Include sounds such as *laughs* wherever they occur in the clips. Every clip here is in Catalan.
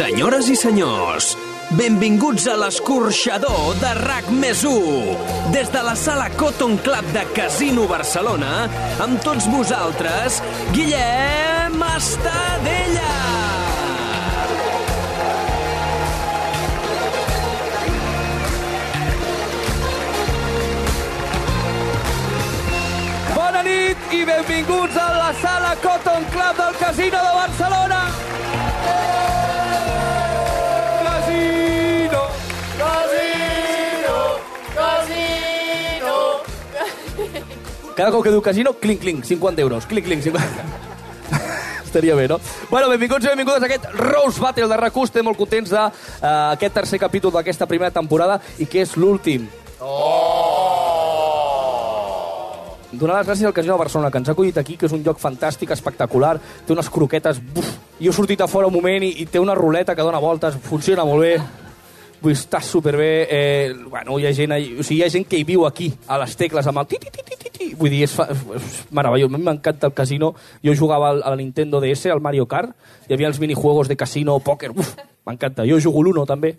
Senyores i senyors, benvinguts a l'escorxador de RAC més 1. Des de la sala Cotton Club de Casino Barcelona, amb tots vosaltres, Guillem Estadella. Bona nit i benvinguts a la sala Cotton Club del Casino de Barcelona. Cada cop que diu casino, clinc, clinc, 50 euros. Clinc, clinc, 50... Estaria bé, no? Bueno, benvinguts i benvingudes a aquest Rose Battle de RAC1. Estem molt contents d'aquest uh, aquest tercer capítol d'aquesta primera temporada i que és l'últim. Donar les gràcies al Casino de Barcelona, que ens ha acollit aquí, que és un lloc fantàstic, espectacular, té unes croquetes... Buf, jo he sortit a fora un moment i, i té una ruleta que dona voltes, funciona molt bé. Vull està superbé. Eh, bueno, hi ha gent, o sigui, hi ha gent que hi viu aquí, a les tecles, amb el ti, ti, ti, ti, ti, ti. Vull dir, és, fa, és meravellós. A mi m'encanta el casino. Jo jugava al, a la Nintendo DS, al Mario Kart, hi havia els minijuegos de casino, pòquer, m'encanta. Jo jugo l'Uno, també.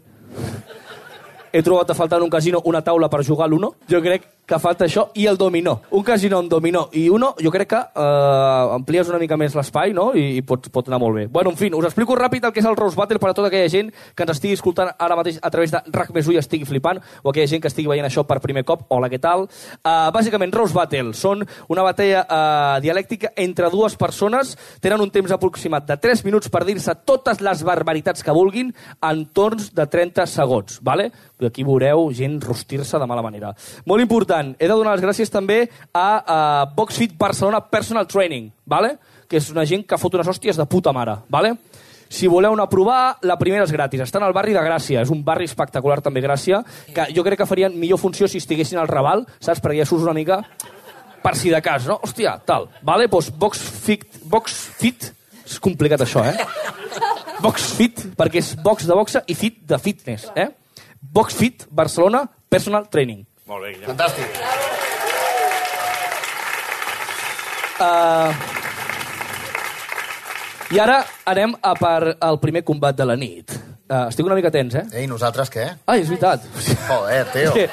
He trobat a faltar en un casino una taula per jugar l'Uno. Jo crec que falta això i el dominó. Un casino amb dominó i uno, jo crec que eh, amplies una mica més l'espai, no?, i, i pot, pot anar molt bé. Bueno, en fi, us explico ràpid el que és el Rose Battle per a tota aquella gent que ens estigui escoltant ara mateix a través de RAC més i estigui flipant, o aquella gent que estigui veient això per primer cop. Hola, què tal? Uh, bàsicament, Rose Battle són una batalla uh, dialèctica entre dues persones, tenen un temps aproximat de 3 minuts per dir-se totes les barbaritats que vulguin en torns de 30 segons, vale? Aquí veureu gent rostir-se de mala manera. Molt important, he de donar les gràcies també a, a BoxFit Barcelona Personal Training, vale? que és una gent que fot unes hòsties de puta mare. Vale? Si voleu anar a provar, la primera és gratis. Estan al barri de Gràcia, és un barri espectacular també, Gràcia, que jo crec que farien millor funció si estiguessin al Raval, saps? Perquè ja surts una mica per si de cas, no? Hòstia, tal. Vale? Doncs BoxFit, BoxFit, és complicat això, eh? BoxFit, perquè és box de boxa i fit de fitness, eh? BoxFit Barcelona Personal Training. Molt bé, Guillem. Fantàstic. Uh... I ara anem a per el primer combat de la nit. Uh, estic una mica tens, eh? Ei, nosaltres què? Ai, és veritat. Joder, tio. És *laughs* que,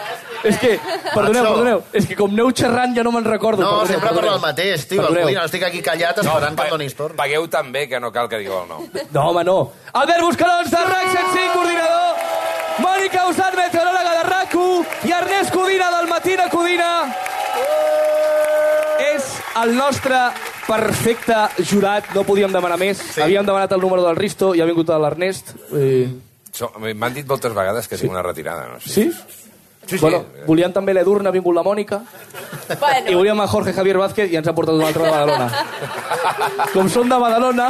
és que, perdoneu, Macho. perdoneu, és que com aneu xerrant ja no me'n recordo. No, perdoneu, sempre perdoneu. parla el mateix, tio. Perdoneu. Codina, estic aquí callat esperant que em donis torn. Pagueu tan bé que no cal que digueu el nom. No, home, no. Albert Buscarons, de RAC 105, coordinador. Mònica Usat, meteoròloga de RAC1. I Ernest Codina, del Matina Codina. És el nostre perfecte jurat. No podíem demanar més. Sí. Havíem demanat el número del Risto i ha vingut l'Ernest. Eh... So- M'han dit moltes vegades que tinc una retirada. No? sé. Sí? Sí, sí. Bueno, volien també l'Edurne, ha vingut la Mònica. I Bueno, volíem a Jorge Javier Vázquez i ens ha portat un altre de Badalona. Com són de Badalona...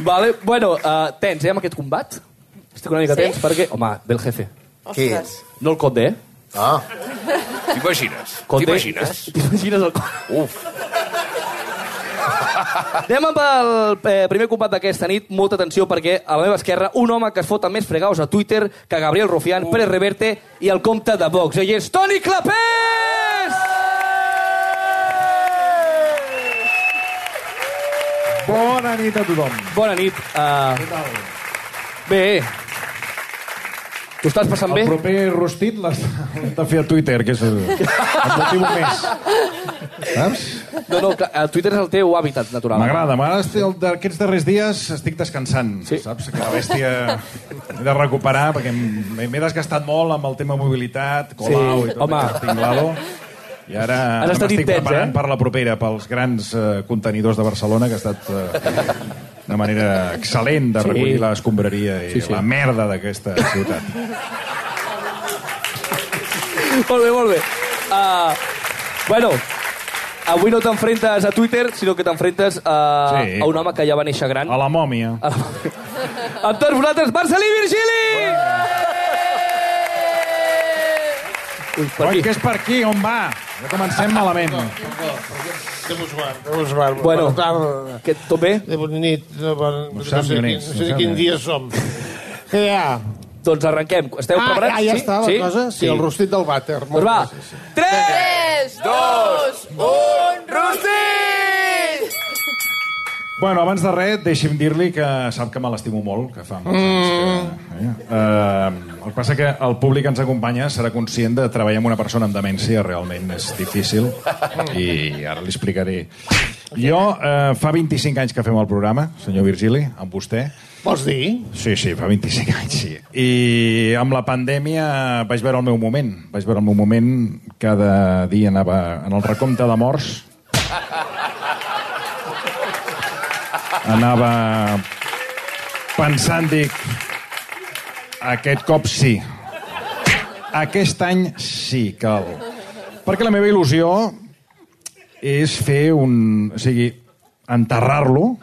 vale, bueno, uh, tens, eh, amb aquest combat? Estic una mica Sí? tens perquè... Home, ve el jefe. Qui? ostres. No el Conde, eh? Ah, T'imagines? T'imagines? *laughs* T'imagines el? Uf. *laughs* Anem amb el eh, primer combat d'aquesta nit. Molta atenció perquè a la meva esquerra un home que es fota més fregaus a Twitter que Gabriel Rufián, Pérez Reverte i el compte de Vox. Ell és Toni Clapés! Bona nit a tothom. Bona nit. Uh... Bé. T'ho estàs passant bé? El proper rostit l'has de fer a Twitter, que és el, el motiu més. Saps? No, no, clar, el Twitter és el teu hàbitat natural. M'agrada. M'agrada d'aquests darrers dies estic descansant. Sí. Saps? Que la bèstia he de recuperar perquè m'he desgastat molt amb el tema mobilitat, Colau Sí, i tot home. aquest tinglado. I ara, m'estic preparant eh? per la propera, pels grans eh, contenidors de Barcelona, que ha estat eh, una manera excel·lent de Sí. recollir l'escombraria i Sí, sí. la merda d'aquesta ciutat. Molt bé, molt bé. Uh, bueno, avui no t'enfrentes a Twitter, sinó que t'enfrentes a, Sí. a un home que ja va néixer gran. A la mòmia. A la- Amb tots vosaltres, Marcelí Virgili! Ui, per Oi, aquí. que és per aquí, on va? Ja comencem malament. Déu-vos guard, Déu-vos guard. Bueno. Bona tarda. Que, tot bé? De bona nit. De bon... No No, sé, quin, no no sé quin dia som. Què hi ha? Doncs arrenquem. Esteu Ah, preparats? ah, ja sí? està la sí? cosa? Sí, el rostit del vàter. Doncs va. Sí, sí. 3, 3, 2, 1, rostit! Bueno, abans de res, deixi'm dir-li que sap que me l'estimo molt, que fa molts anys que... Eh? Uh, el que passa que el públic que ens acompanya serà conscient de treballar amb una persona amb demència realment és difícil i ara li explicaré. Jo, uh, fa 25 anys que fem el programa, senyor Virgili, amb vostè. Vols dir? Sí, sí, fa 25 anys, sí. I amb la pandèmia vaig veure el meu moment. Vaig veure el meu moment, cada dia anava en el recompte de morts. Anava pensant, dic, aquest cop sí. Aquest any sí, cal. Perquè la meva il·lusió és fer un... O sigui, enterrar-lo,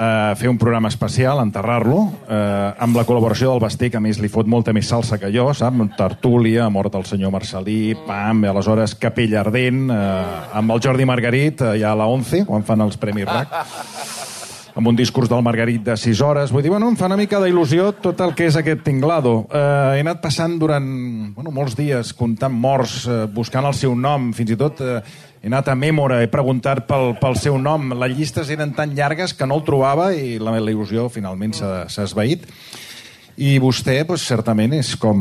eh, fer un programa especial, enterrar-lo, eh, amb la col·laboració del Basté, que a més li fot molta més salsa que jo, sap? Tertúlia, mort del senyor Marcelí, pam, i aleshores Capella Ardent, eh, amb el Jordi Margarit, eh, ja a la 11, quan fan els Premis RAC amb un discurs del Margarit de 6 hores. Vull dir, bueno, em fa una mica d'il·lusió tot el que és aquest tinglado. Eh, he anat passant durant bueno, molts dies comptant morts, eh, buscant el seu nom, fins i tot eh, he anat a Mèmora, he preguntat pel, pel seu nom. Les llistes eren tan llargues que no el trobava i la, la il·lusió finalment s'ha esvaït. I vostè, doncs, certament, és com...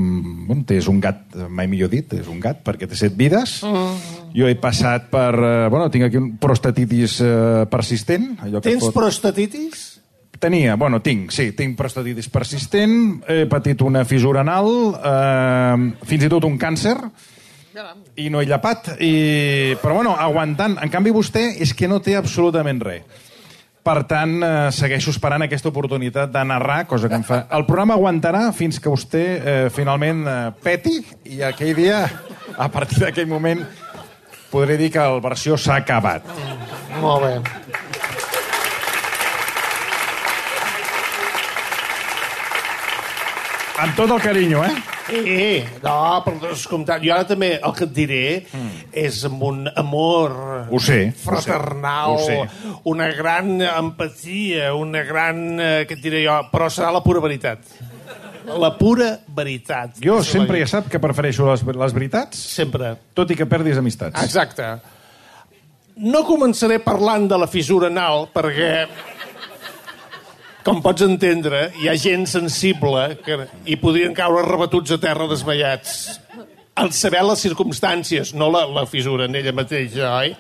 Bueno, és un gat, mai millor dit, és un gat, perquè té set vides. Mm. Jo he passat per... eh, Bueno, tinc aquí un prostatitis eh, persistent. Allò que Tens fot- prostatitis? Tenia, bueno, tinc, sí, tinc prostatitis persistent, he patit una fissura anal, eh, fins i tot un càncer, i no he llapat, i... però bueno, aguantant. En canvi, vostè és que no té absolutament res. Per tant, eh, segueixo esperant aquesta oportunitat de narrar, cosa que em fa... El programa aguantarà fins que vostè eh, finalment eh, peti, i aquell dia, a partir d'aquell moment, podré dir que la versió s'ha acabat. Molt bé. Amb tot el carinyo, eh? Eh, no, per descomptat. Jo ara també el que et diré és amb un amor Ho sé, ho sé, fraternal, ho sé. una gran empatia, una gran... Eh, què et diré jo? Però serà la pura veritat. La pura veritat. Jo sempre la- ja sap que prefereixo les, les veritats, Sempre. tot i que perdis amistats. Exacte. No començaré parlant de la fissura anal, perquè, com pots entendre, hi ha gent sensible que hi podrien caure rebatuts a terra desmaiats. Al saber les circumstàncies, no la, la fissura en ella mateixa, oi?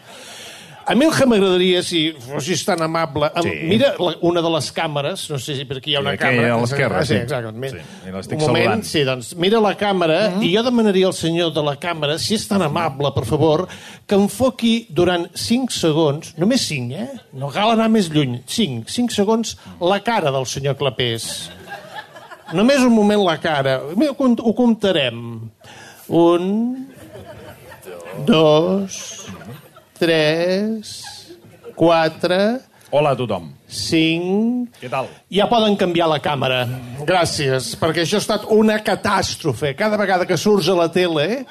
A mi el que m'agradaria, si fossis tan amable... Em, Sí. Mira la, una de les càmeres, no sé si per aquí hi ha una Aquí, càmera. a l'esquerra, Ah, sí. sí. exacte. Sí, i l'estic moment, saludant. sí, doncs mira la càmera Mhm. i jo demanaria al senyor de la càmera, si és tan amable, per favor, que enfoqui durant 5 segons, només 5, eh? No cal anar més lluny, 5, 5 segons, la cara del senyor Clapés. Només un moment la cara. Mira, ho comptarem. Un, dos, tres, quatre, Hola a tothom. cinc... Què tal? Ja poden canviar la càmera. Gràcies, perquè això ha estat una catàstrofe. Cada vegada que surts a la tele...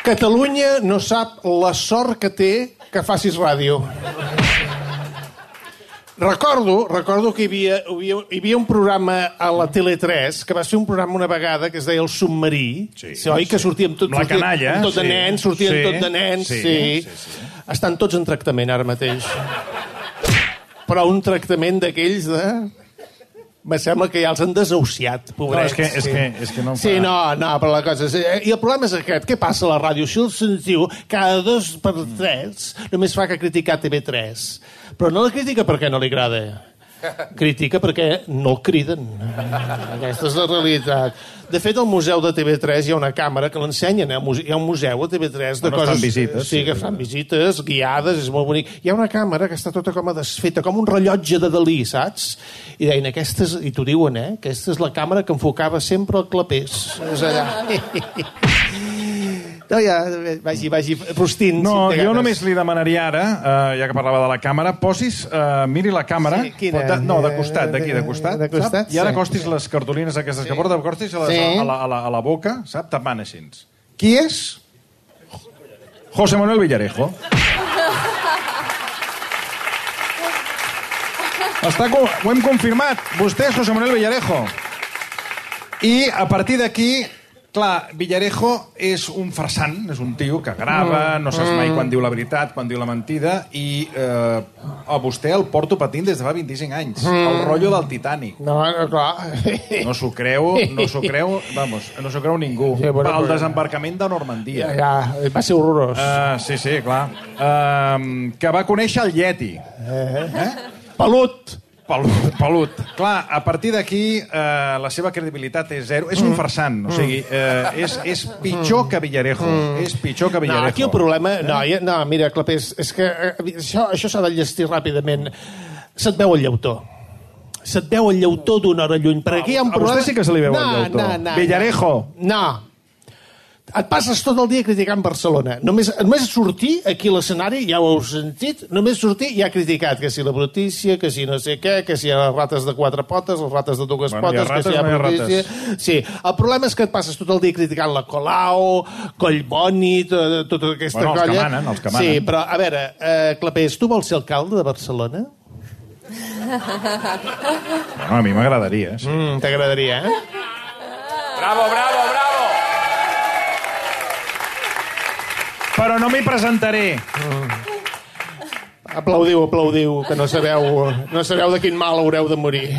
Catalunya no sap la sort que té que facis ràdio. Recordo, recordo que hi havia, hi, havia, hi havia un programa a la Tele3 que va ser un programa una vegada que es deia El Submarí, Sí, sí, oi? Que sí. sortíem tot, Amb la sortíem- canalla, amb tot de sí. nens, sortien Sí, tot de nens, sí, sí. sí, sí. Estan tots en tractament ara mateix. Però un tractament d'aquells de... Me sembla que ja els han desahuciat, pobrets. No, és que- és sí. que- és que no em Sí, no, no, però la cosa és... I el problema és aquest. Què passa a la ràdio? Si el sentiu cada dos per tres només fa que criticar TV3. Però no la critica perquè no li agrada. Critica perquè no el criden. Aquesta és la realitat. De fet, al museu de TV3 hi ha una càmera que l'ensenyen. Eh? Hi ha un museu a TV3 de On coses... visites, Sí, que fan visites guiades, és molt bonic. Hi ha una càmera que està tota com a desfeta, com un rellotge de Dalí, saps? I deien, aquesta és, i t'ho diuen, eh? Aquesta és la càmera que enfocava sempre el clapés. És allà. *laughs* No, ja, vagi, vagi rostint. No, si jo només li demanaria ara, eh, ja que parlava de la càmera, posis, eh, miri la càmera. Sí, quina? De, no, de costat, d'aquí, de costat. De costat, sap? I ara sí. acostis les cartolines aquestes que porta, acostis a, les, Sí. a, la, a, la, a la boca, sap? Tapant així. Qui és? José Manuel Villarejo. Està, ho hem confirmat. Vostè és José Manuel Villarejo. I a partir d'aquí Clar, Villarejo és un farsant, és un tio que grava, no saps mai quan diu la veritat, quan diu la mentida, i eh, a vostè el porto patint des de fa 25 anys. El rotllo del Titanic. No, no, clar. No s'ho creu, no s'ho creu, vamos, no s'ho creu ningú. Sí, bueno, però- desembarcament de Normandia. Ja, va ser horrorós. Uh, sí, sí, clar. Uh, que va conèixer el Yeti. Pelut! Pelut, pelut. Clar, a partir d'aquí uh, la seva credibilitat és zero. És un farsant, o sigui, uh, és, és pitjor que Villarejo. És pitjor que No, Villarejo. aquí el problema... No, ja, no mira, Clapés, és que eh, això això s'ha de llestir ràpidament. Se't veu el llautó. Se't veu el llautó d'una hora lluny. Perquè aquí hi ha un A vostè problema... sí que se li veu el no, llautó. No, no, Villarejo. No. Et passes tot el dia criticant Barcelona. Només, només sortir aquí a l'escenari, ja ho heu sentit, només sortir ja ha criticat que si la brutícia, que si no sé què, que si hi ha les rates de quatre potes, les rates de dues Bueno, potes, rates, que si hi ha no hi ha brutícia... Sí, el problema és que et passes tot el dia criticant la Colau, Collboni, to- tota aquesta Bueno, els que colla. manen, els que Sí, manen. però, a veure, eh, Clapés, tu vols ser alcalde de Barcelona? Bueno, a mi m'agradaria, sí. Mm, T'agradaria, eh? Bravo, bravo, no m'hi presentaré. Aplaudiu, aplaudiu, que no sabeu, no sabeu de quin mal haureu de morir.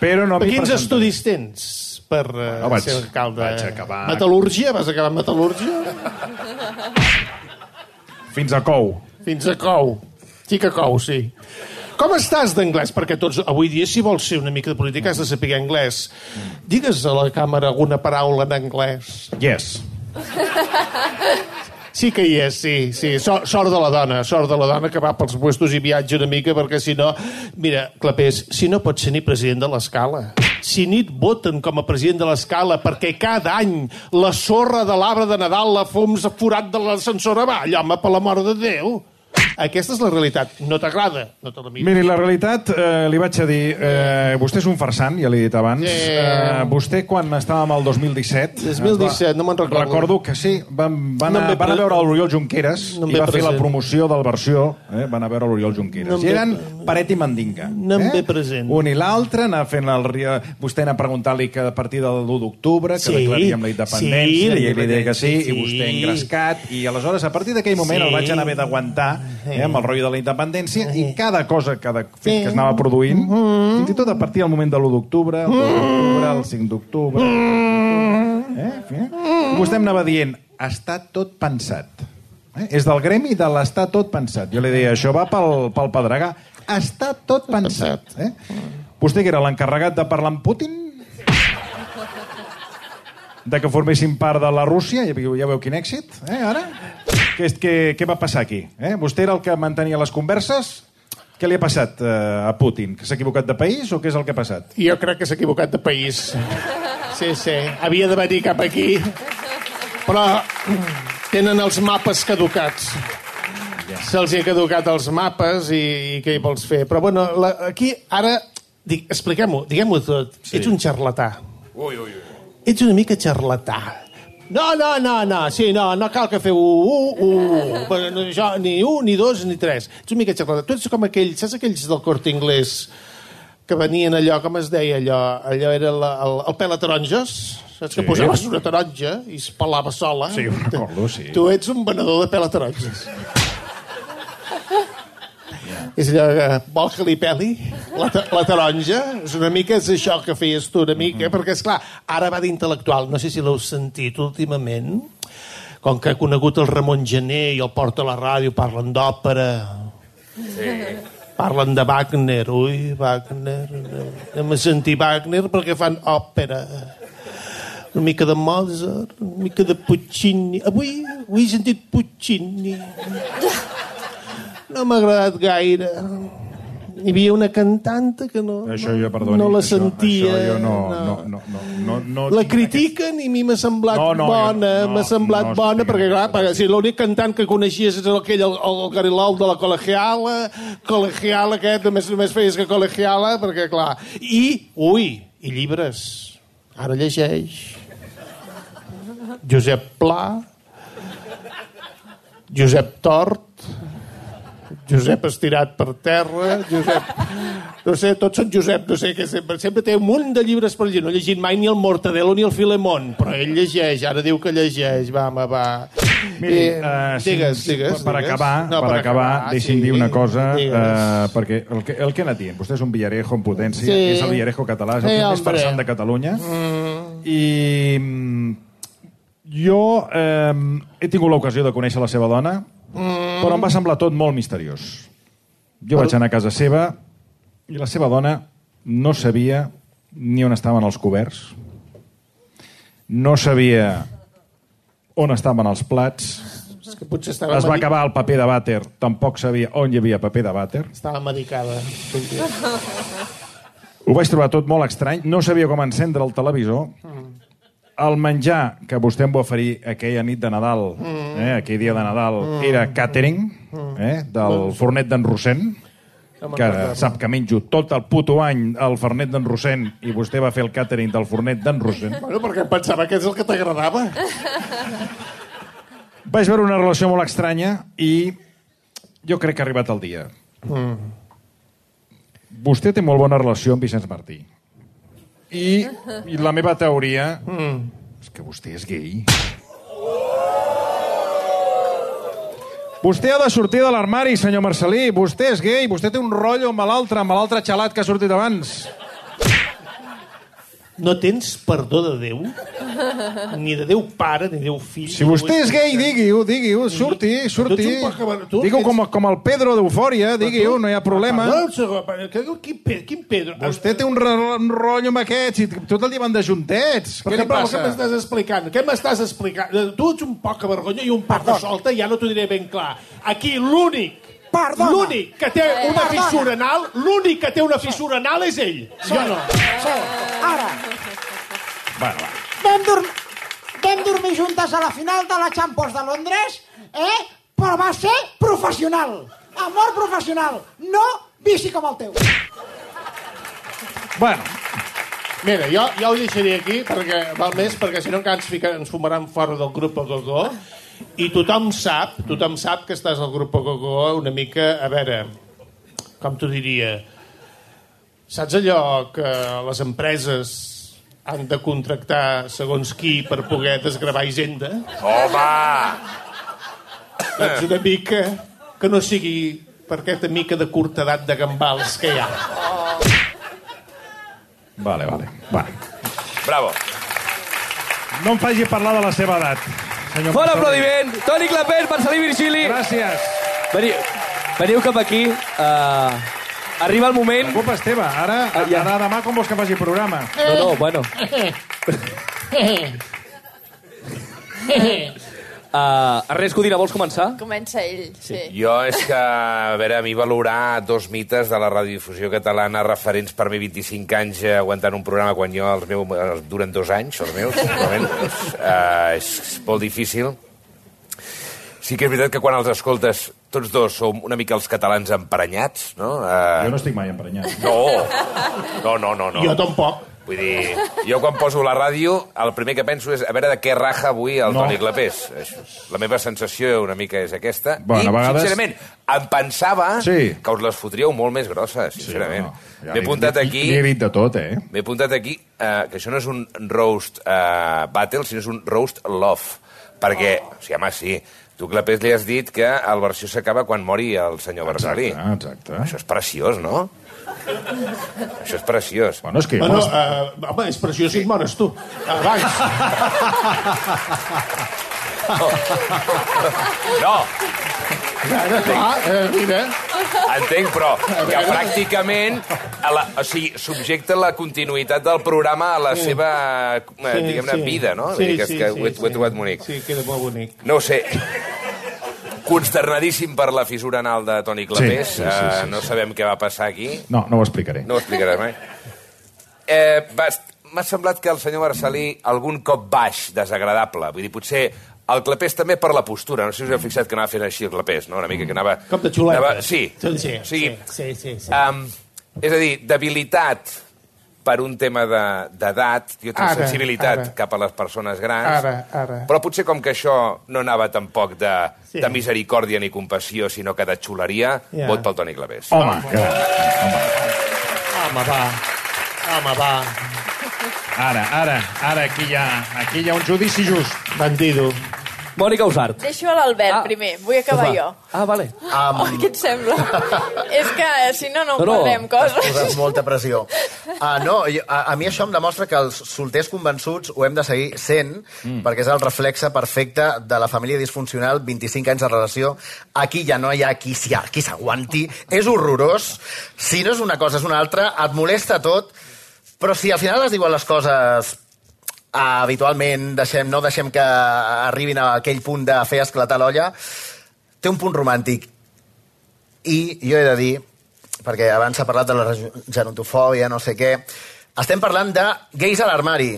Però no m'hi quins presentaré. estudis tens per uh, No, vaig- ser alcalde? vaig acabar- Metal·lúrgia? Vas acabar amb metal·lúrgia? Fins a Cou. Fins a cou. Sí que cou, sí. Com estàs d'anglès? Perquè tots, avui dia, si vols ser una mica de política, has de saber anglès. Digues a la càmera alguna paraula en anglès. Yes. Sí que hi és, sí, sí. Sort, sort de la dona, sort de la dona que va pels puestos i viatja una mica, perquè si no... Mira, Clapés, si no pots ser ni president de l'escala, si ni et voten com a president de l'escala perquè cada any la sorra de l'arbre de Nadal la fums forat de l'ascensor avall, home, per la mort de Déu. Aquesta és la realitat. No t'agrada? No te la mires. Miri, la realitat, eh, li vaig a dir, eh, vostè és un farsant, ja l'he dit abans. Sí. Eh, vostè, quan estàvem al 2017... 2017, no me'n recordo. Recordo que sí, van, van, No a, ve van a veure l'Oriol Junqueras No i ve va fer la present. promoció del versió, eh, van a veure l'Oriol Junqueras. No I ve- eren paret i mandinga. Eh? No em ve present. Un i l'altre, anar fent el... Vostè anar preguntant-li que a partir del 1 d'octubre, que Sí, declaríem la independència, sí, i ell li deia que sí, independència, i vostè sí. engrescat, i aleshores, a partir d'aquell moment, Sí. el vaig anar haver d'aguantar eh, amb el rotllo de la independència, i cada cosa, cada fet Sí. que es anava produint, Mm-hmm. fins i tot a partir del moment de l'1 d'octubre, el 2 d'octubre, el 5 d'octubre... Mm-hmm. Eh? Eh? I vostè em anava dient, està tot pensat. Eh? És del gremi de l'està tot pensat. Jo li deia, això va pel, pel Pedregà. Està tot pensat. Eh? Vostè que era l'encarregat de parlar amb Putin? De que formessin part de la Rússia? Ja, veieu- ja veu quin èxit, eh, ara? Què, què, què va passar aquí? Eh? Vostè era el que mantenia les converses? Què li ha passat eh, a Putin? Que s'ha equivocat de país o què és el que ha passat? Jo crec que s'ha equivocat de país. Sí, sí. Havia de venir cap aquí. Però tenen els mapes caducats. Se'ls ha caducat els mapes i, i què hi vols fer? Però bueno, la, aquí ara... Dic, Expliquem-ho, diguem-ho tot. Sí. Ets un xarlatà. Ui, ui, ui. Ets una mica xarlatà. No, no, no, no, sí, no, no cal que feu un, un, un, Però no, això, ni un, ni dos, ni tres. Ets una mica xarlatà. Tu ets com aquells, saps aquells del Corte Inglés que venien allò, com es deia allò? Allò era la, el, el pela taronges? Saps que Sí. posaves una taronja i es pelava sola? Sí, ho recordo, sí. Tu ets un venedor de pela taronges. És allò que vol que li peli la, ta- la taronja? És una mica és això que feies tu una mica, perquè, és clar ara va d'intel·lectual. No sé si l'heu sentit últimament, com que ha conegut el Ramon Gené i el porta a la ràdio, parlen d'òpera. Sí. Parlen de Wagner. Ui, Wagner. Anem a sentir Wagner perquè fan òpera. Una mica de Mozart, una mica de Puccini. Avui, avui he sentit Puccini. *laughs* No m'ha agradat gaire. Hi havia una cantanta que no, Això jo, perdoni. no la això, sentia. Això jo no... no, no, no, no, no La tinc critiquen i a mi m'ha semblat No, no, bona, no, m'ha semblat no bona, estic perquè clar, perquè, si l'únic cantant que coneixies és aquell, el, el, el Garilol de la Colegiala, Colegiala aquest, només, només feies que Colegiala, perquè clar... I, ui, i llibres. Ara llegeix. Josep Pla, Josep Tort, Josep estirat per terra, Josep... No sé, tots són Josep, no sé, que sempre, sempre té un munt de llibres per llegir. No ha llegit mai ni el Mortadelo ni el Filemón, però ell llegeix, ara diu que llegeix, va, home, va. Miri, Eh, uh, digues, digues. per digues. acabar, No, per acabar, deixi'm sí, dir una cosa, digues. uh, perquè el que, el que he anat dient, vostè és un Villarejo en potència, Sí. és el Villarejo català, és el Sí, sí, més farsant de Catalunya, mm. i mm, jo eh, he tingut l'ocasió de conèixer la seva dona, mm. però em va semblar tot molt misteriós. Jo vaig anar a casa seva i la seva dona no sabia ni on estaven els coberts, no sabia on estaven els plats, És que potser estava, es va medi- acabar el paper de vàter, tampoc sabia on hi havia paper de vàter. estava medicada. Ho vaig trobar tot molt estrany, no sabia com encendre el televisor. El menjar que vostè em va oferir aquella nit de Nadal, eh, aquell dia de Nadal, era catering, eh, del fornet d'en Rossent, que sap que menjo tot el puto any el fornet d'en Rossent i vostè va fer el catering del fornet d'en Rossent. Bueno, perquè pensava que és el que t'agradava. Vaig veure una relació molt estranya i jo crec que ha arribat el dia. Mm. Vostè té molt bona relació amb Vicenç Martí. I, i la meva teoria mm. és que vostè és gay. Vostè ha de sortir de l'armari, senyor Marcelí. Vostè és gay, vostè té un rotllo amb l'altre, amb l'altre xalat que ha sortit abans. No tens perdó de Déu? Ni de Déu pare, ni Déu fill. Si vostè és gay, digui-ho, digui-ho, surti, surti. Digue-ho ets- com, com el Pedro d'Eufòria, digui-ho, no hi ha problema. Quin, Pe- quin Pedro? Vostè té un, un rotllo amb aquests i tot el dia van de juntets. Què li passa? Què m'estàs explicant? Què m'estàs explicant? Tu ets un poc vergonya i un poc de solta, ja no t'ho diré ben clar. Aquí l'únic Perdona. L'únic que té una Perdona. fissura anal, l'únic que té una fissura anal és ell. Jo no. Sí, ara. Bueno, va. Vam, dur vam dormir juntes a la final de la Champions de Londres, eh? però va ser professional. Amor professional, no bici com el teu. bueno, Mira, jo, jo ho deixaré aquí perquè val més, perquè si no encara ens, fica, ens fumaran fora del grup Gogó i tothom sap, tothom sap que estàs al grup Gogó una mica, a veure, com t'ho diria, saps allò que les empreses han de contractar segons qui per poder desgravar Hisenda? Home! Doncs una mica que no sigui per aquesta mica de curta edat de gambals que hi ha. vale, vale. Va. Bravo. No em faci parlar de la seva edat, senyor Marcelí. aplaudiment! Toni Clapés, Marcelí Virgili. Gràcies. Veniu, veniu cap aquí. Uh, arriba el moment... La culpa és teva. Ara, Ah, ja. ara demà com vols que faci programa? No, no, bueno. *laughs* *laughs* Uh, res, Codina, vols començar? Comença ell, sí. Jo és que, a veure, a mi valorar dos mites de la radiodifusió catalana referents per mi 25 anys aguantant un programa quan jo els meus els duren dos anys, els meus, simplement, és, uh, és molt difícil. Sí que és veritat que quan els escoltes tots dos som una mica els catalans emprenyats, no? Uh, Jo no estic mai emprenyat. no, no, no, no, no. Jo tampoc. Vull dir, jo quan poso la ràdio, el primer que penso és a veure de què raja avui el No. Toni Clapés. La meva sensació una mica és aquesta. Bueno, I, vegades- sincerament, em pensava Sí. que us les fotríeu molt més grosses, sincerament. no, ja M'he apuntat aquí... Li he dit de tot, eh? M'he apuntat aquí eh, que això no és un roast eh, battle, sinó és un roast love. Perquè, Oh. o sigui, home, sí, tu, Clapés, li has dit que el versió s'acaba quan mori el senyor. Exacte, exacte. Això és preciós, no? *laughs* Això és preciós. Bueno, és que... Bueno, uh, home, és preciós si et mores tu. Abans. *laughs* No, Ara, clar, eh, mira. entenc, però que pràcticament a la, o sigui, subjecta la continuïtat del programa a la seva, eh, diguem-ne, vida, no? Vull dir que, és que ho, he, ho he trobat bonic. Sí, queda molt bonic. No ho sé. Consternadíssim per la fissura anal de Toni Clapés. Sí, sí, sí, sí, Eh, no sabem què va passar aquí. no, no ho explicaré. No ho explicaràs mai. Eh, M'ha semblat que el senyor Marcelí algun cop baix, desagradable. Vull dir, potser el Clapés també per la postura. No sé si us heu fixat que anava fent així el Clapés, no? Una mica que anava... Cop de xuleta. Anava, sí. Sí, sí, sigui, sí, sí, sí. Um, és a dir, debilitat per un tema de- d'edat, jo tinc Ara, sensibilitat ara. cap a les persones grans, Ara, ara. però potser com que això no anava tampoc de, Sí. de misericòrdia ni compassió, sinó que de xuleria, Ja. vot pel Toni Clavés. Home, que... Home. Home, va. Home, va. Ara, ara, ara, aquí hi ha, aquí hi ha un judici just. Bandido. Mònica Usart. Deixo a l'Albert Ah. primer, vull acabar va. jo. Ah, vale. Oh, què et sembla? *laughs* és que eh, si no, no No, no. parlem Poses coses. molta pressió. Uh, no, jo- a, a mi això em demostra que els solters convençuts ho hem de seguir sent, mm. perquè és el reflexe perfecte de la família disfuncional, 25 anys de relació. Aquí ja no hi ha qui s'hi- qui s'aguanti. És horrorós. Si no és una cosa, és una altra. Et molesta tot. Però si al final es diuen les coses uh, habitualment, deixem, no deixem que arribin a aquell punt de fer esclatar l'olla, té un punt romàntic. I jo he de dir, perquè abans s'ha parlat de la gerontofòbia, no sé què, estem parlant de gais a l'armari.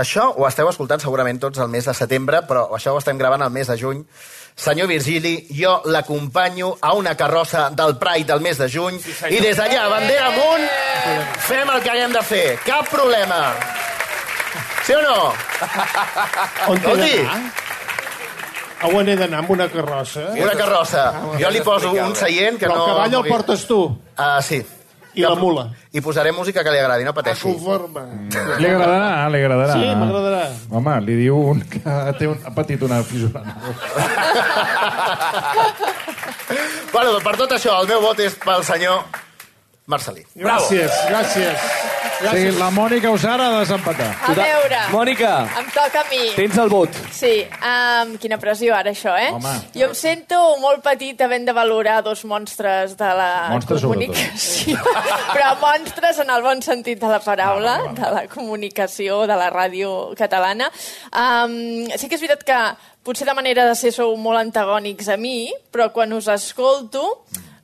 Això ho esteu escoltant segurament tots el mes de setembre, però això ho estem gravant el mes de juny. Senyor Virgili, jo l'acompanyo a una carrossa del Pride del mes de juny sí, i des d'allà, bandera amunt, fem el que haguem de fer. Cap problema. Sí o no? On he Escolti. d'anar? A on he d'anar? Amb una carrossa? Una carrossa. Jo li poso un seient que Però no... el cavall el portes tu. Ah, sí. I la mula. I posaré música que li agradi, no pateixi. Conforme. Li agradarà, li agradarà. Sí, m'agradarà. Home, li diu un que té un, ha patit una fissura. *laughs* bueno, doncs per tot això, el meu vot és pel senyor Marcelí. Gràcies, gràcies. Sí, la Mònica Usara ha de desempatar. A veure, Mònica, em toca a mi. tens el vot. Sí, um, quina pressió ara això, eh? Home. Jo em sento molt petit havent de valorar dos monstres de la Monstres, comunicació. *laughs* Però monstres en el bon sentit de la paraula, Ah, va, va. de la comunicació, de la ràdio catalana. Um, sí que és veritat que potser de manera de ser sou molt antagònics a mi, però quan us escolto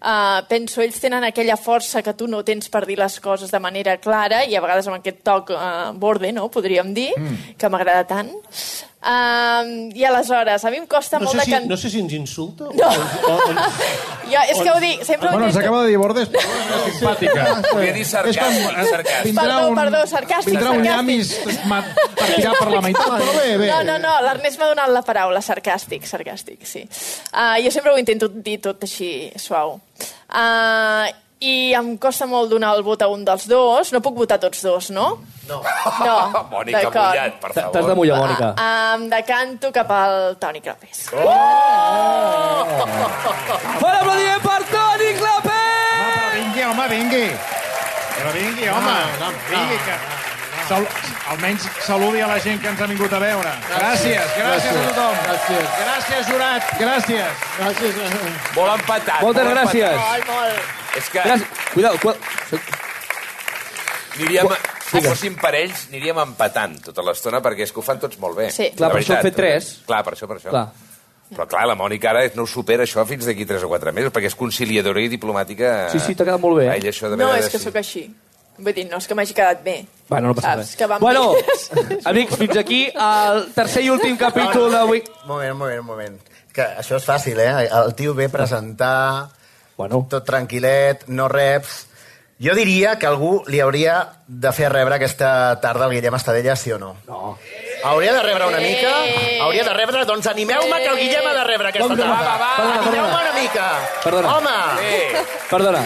Uh, penso, ells tenen aquella força que tu no tens per dir les coses de manera clara i a vegades amb aquest toc uh, borde, no?, podríem dir, mm. que m'agrada tant. Uh, I aleshores, a mi em costa No molt sé, de si, can... no sé si ens insulta. No. O, o, o, Jo, és que ho dic, sempre ho Bueno, ens acaba de dir Bordes, però és simpàtica. Volia dir sarcàstic, sarcàstic. Perdó, un- perdó, sarcàstic, Vindrà un sarcàstic. llamis ma- per tirar per la meitat, però bé, bé. No, no, no, l'Ernest m'ha donat la paraula, sarcàstic, sarcàstic, sí. Uh, jo sempre ho intento dir tot així suau. Uh, I em costa molt donar el vot a un dels dos. No puc votar tots dos, no? No. No, *laughs* Mònica. Mullat, per T'has favor. de mullar, Mònica. Uh, em decanto cap al Toni Clapés. *laughs* Fora aplaudiment per Toni Va, Clapés! però vingui, home, vingui. Però vingui, home. Vingui, que... Sal... Almenys saludi a la gent que ens ha vingut a veure. Gràcies, gràcies a tothom. Gràcies. Gràcies, jurat, gràcies. Gràcies. Molt empatat. Moltes molt gràcies. empatat. Molt, molt. És que Gràcies. Cuidado, cu... aniríem, si fóssim parells, aniríem empatant tota l'estona, perquè és que ho fan tots molt bé. Sí. Clar, La per això fet tres. Clar, per això, per això. Clar. Però clar, la Mònica ara no supera això fins d'aquí 3 o 4 mesos, perquè és conciliadora i diplomàtica... Sí, sí, t'ha quedat molt bé, eh? A ella això de No, és que sóc així. Vull dir, no és que m'hagi quedat bé. Bueno, no passa Saps res. que Bueno, *laughs* amics, fins aquí el tercer i últim capítol d'avui. Un moment, un moment, un moment. Que això és fàcil, eh? El tio ve a presentar, Bueno, tot tranquil·let, no reps... Jo diria que algú li hauria de fer rebre aquesta tarda el Guillem Estadella, sí o no? No. Hauria de rebre una mica? Hauria de rebre? Doncs animeu-me que el Guillem ha de rebre aquesta no? tarda. Va, va, va. Animeu-me una mica. Perdona. Home! Eh, perdona.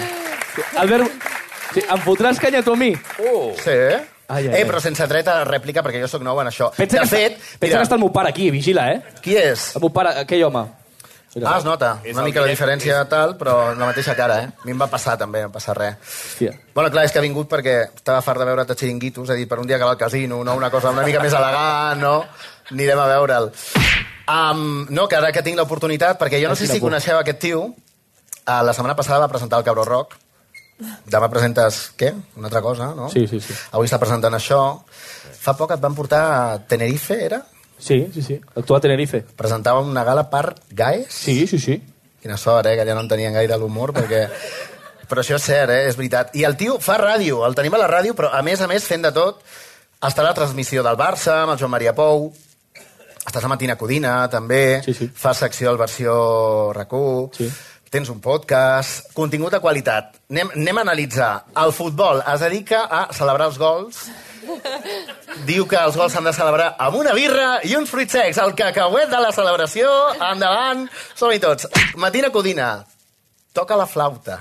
Albert, sí, em fotràs canya tu a mi? uh, Sí? Ai, ai, eh, però sense dret a rèplica, perquè jo sóc nou en això. Pensa, de que, fet, està, pensa que està el meu pare aquí, vigila, eh? qui és? El meu pare, aquell home. Mira. Ah, es nota. És Una mica la diferència tal, però la mateixa cara, eh? A mi em va passar també, no passa res. Hòstia. Bueno, clar, és que ha vingut perquè estava fart de veure't a xiringuitos, he dit, per un dia que va al casino, no? Una cosa una mica més elegant, no? Anirem a veure'l. Um, no, que ara que tinc l'oportunitat, perquè jo no sé si coneixeu aquest tio, uh, la setmana passada va presentar el Cabró Rock, demà presentes, què? Una altra cosa, no? Sí, sí, sí. Avui està presentant això. Fa poc et van portar a Tenerife, era? Sí, sí, sí. Actuar a Tenerife. Presentava una gala per Gaes? Sí, sí, sí. Quina sort, eh, que ja no en tenien gaire l'humor, perquè... Però això és cert, eh, és veritat. I el tio fa ràdio, el tenim a la ràdio, però a més a més, fent de tot, està la transmissió del Barça, amb el Joan Maria Pou, estàs a Matina Codina, també, Sí, sí. fa secció al versió RAC1, Sí. Tens un podcast, contingut de qualitat. Anem, anem a analitzar. El futbol es dedica a celebrar els gols. Diu que els gols s'han de celebrar amb una birra i uns fruits secs. El cacauet de la celebració, endavant, som-hi tots. Matina Codina, toca la flauta.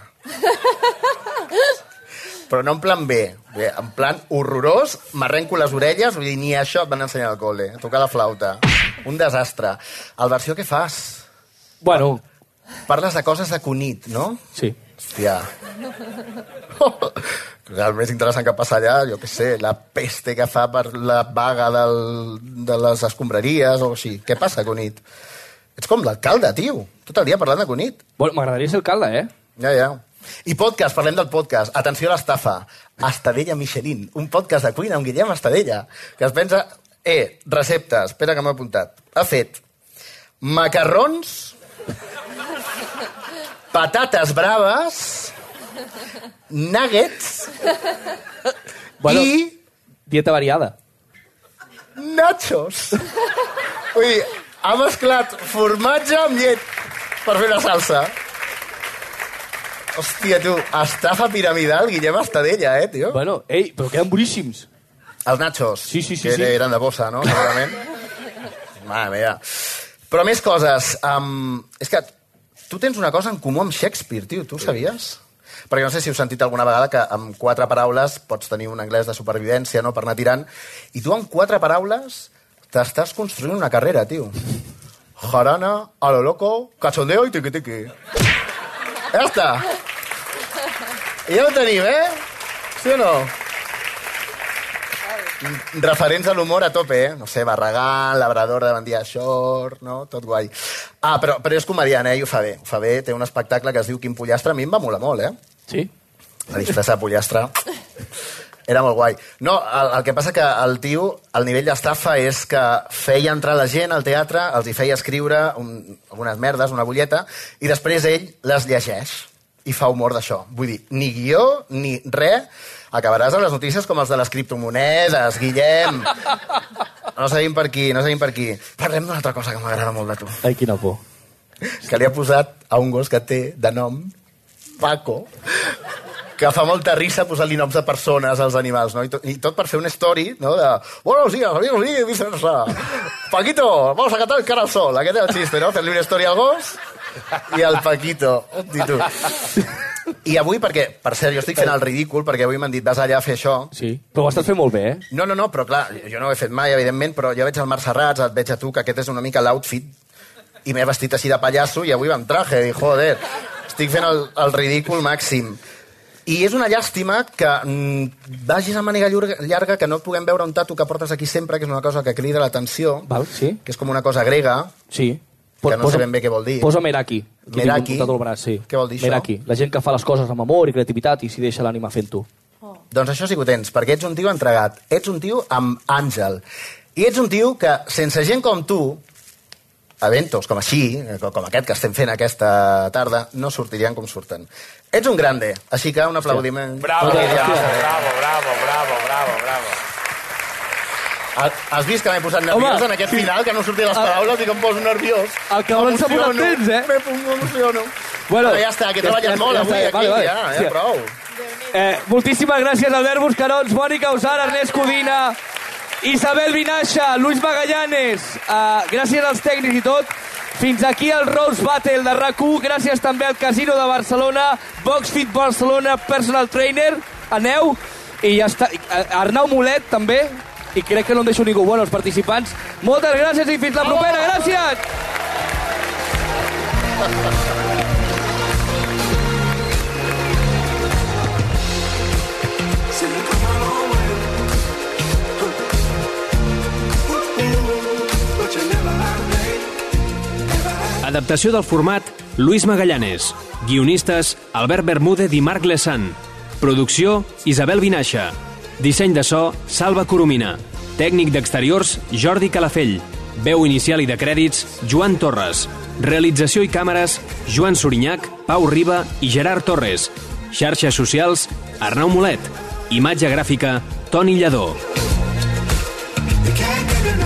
Però no en plan bé, bé en plan horrorós, m'arrenco les orelles, vull dir, ni això et van ensenyar al col·le, tocar la flauta. Un desastre. El versió què fas? Bueno, Parles de coses de Cunit, no? sí. Hòstia. el més interessant que passa allà, jo què sé, la peste que fa per la vaga del, de les escombraries o així. Què passa, Cunit? Ets com l'alcalde, tio. Tot el dia parlant de Cunit. Bueno, m'agradaria ser alcalde, eh? Ja, ja. I podcast, parlem del podcast. Atenció a l'estafa. Estadella Michelin, un podcast de cuina amb Guillem Estadella, que es pensa... Eh, receptes, espera que m'he apuntat. Ha fet macarrons, patates braves, nuggets Bueno. i Dieta variada. nachos. Vull dir, ha mesclat formatge amb llet per fer una salsa. Hòstia, tu, estafa piramidal, Guillem Estadella, eh, tio? Bueno, ei, però queden boníssims. Els nachos. Sí, sí, sí, Que sí. eren de bossa, no? Segurament. *laughs* Mare meva. Però més coses. Um, és que tu tens una cosa en comú amb Shakespeare, tio. Tu ho sabies? Perquè no sé si heu sentit alguna vegada que amb quatre paraules pots tenir un anglès de supervivència, no?, per anar tirant. I tu amb quatre paraules t'estàs construint una carrera, tio. Jarana, a lo loco, cachondeo i tiqui-tiqui. Ja està. I ja ho tenim, eh? Sí o no? Referents a l'humor a tope, eh? No sé, Barragán, Labrador de Bandia Shore, no? Tot guai. Ah, però, però és comediant, eh? I ho fa bé. Ho fa bé, té un espectacle que es diu Quin Pollastre. A mi em va molar molt, eh? Sí? La disfressa de pollastre. Era molt guai. No, el, el que passa que el tio, el nivell d'estafa és que feia entrar la gent al teatre, els hi feia escriure un, algunes merdes, una butlleta, i després ell les llegeix i fa humor d'això. Vull dir, ni guió, ni res, acabaràs amb les notícies com els de les criptomonedes, Guillem. No seguim per aquí, no seguim per aquí. Parlem d'una altra cosa que m'agrada molt de tu. Ai, quina por. Que li ha posat a un gos que té de nom Paco, que fa molta risa posar-li noms de persones als animals, no? I tot, I tot per fer una story, no? De, buenos días, amigos, y viceversa. Paquito, vamos a cantar el cara al sol. Aquest és el xiste, no? Fer-li una història al gos i al Paquito. Hosti, tu. I avui, perquè, per cert, jo estic fent el ridícul, perquè avui m'han dit, vas allà a fer això. Sí. Però ho estàs fent molt bé, eh? No, no, no, però clar, jo no ho he fet mai, evidentment, però jo veig el Marc Serrats, et veig a tu, que aquest és una mica l'outfit, i m'he vestit així de pallasso, i avui va amb traje, i joder, estic fent el, el ridícul màxim. I és una llàstima que mm, vagis amb màniga llarga, que no puguem veure un tatu que portes aquí sempre, que és una cosa que crida l'atenció, sí? que és com una cosa grega, Sí. Que no sé ben bé què vol dir. Posa Meraki. Aquí Meraki? al braç, sí. Què vol dir això? Meraki. La gent que fa les coses amb amor i creativitat i s'hi deixa l'ànima fent-ho. Doncs això sí que ho tens, perquè ets un tio entregat, ets un tio amb àngel, i ets un tio que, sense gent com tu, eventos com així, eh, com aquest que estem fent aquesta tarda, no sortirien com surten. Ets un grande, així que un aplaudiment. Bravo, bravo, bravo, bravo, bravo, bravo, bravo. Ha- Has vist que m'he posat nerviós Home, en aquest sí. final, que no sortien les paraules i que em poso nerviós. El cabron s'ha posat tens, eh? Me- M'emociono. Bueno, Bueno, ja està, que he ja treballat està, molt ja avui està, aquí, vale, vale. ja, ja, prou. Eh, moltíssimes gràcies, Albert Buscarons, Mònica Usar, Ernest Codina, Isabel Vinaixa, Luis Magallanes. Uh, gràcies als tècnics i tot. Fins aquí el Rose Battle de rac Gràcies també al Casino de Barcelona, Boxfit Barcelona, Personal Trainer. Aneu. I ja està. Eh, Arnau Molet, també. I crec que no em deixo ningú. Bueno, els participants, moltes gràcies i fins la propera. Gràcies! Adaptació del format Luis Magallanes. Guionistes Albert Bermúdez i Marc Lesan. Producció Isabel Vinaixa. Disseny de so Salva Coromina. Tècnic d'exteriors Jordi Calafell. Veu inicial i de crèdits Joan Torres. Realització i càmeres Joan Sorinyac, Pau Riba i Gerard Torres. Xarxes socials Arnau Molet. Imatge gràfica Toni Lledó. can't get enough.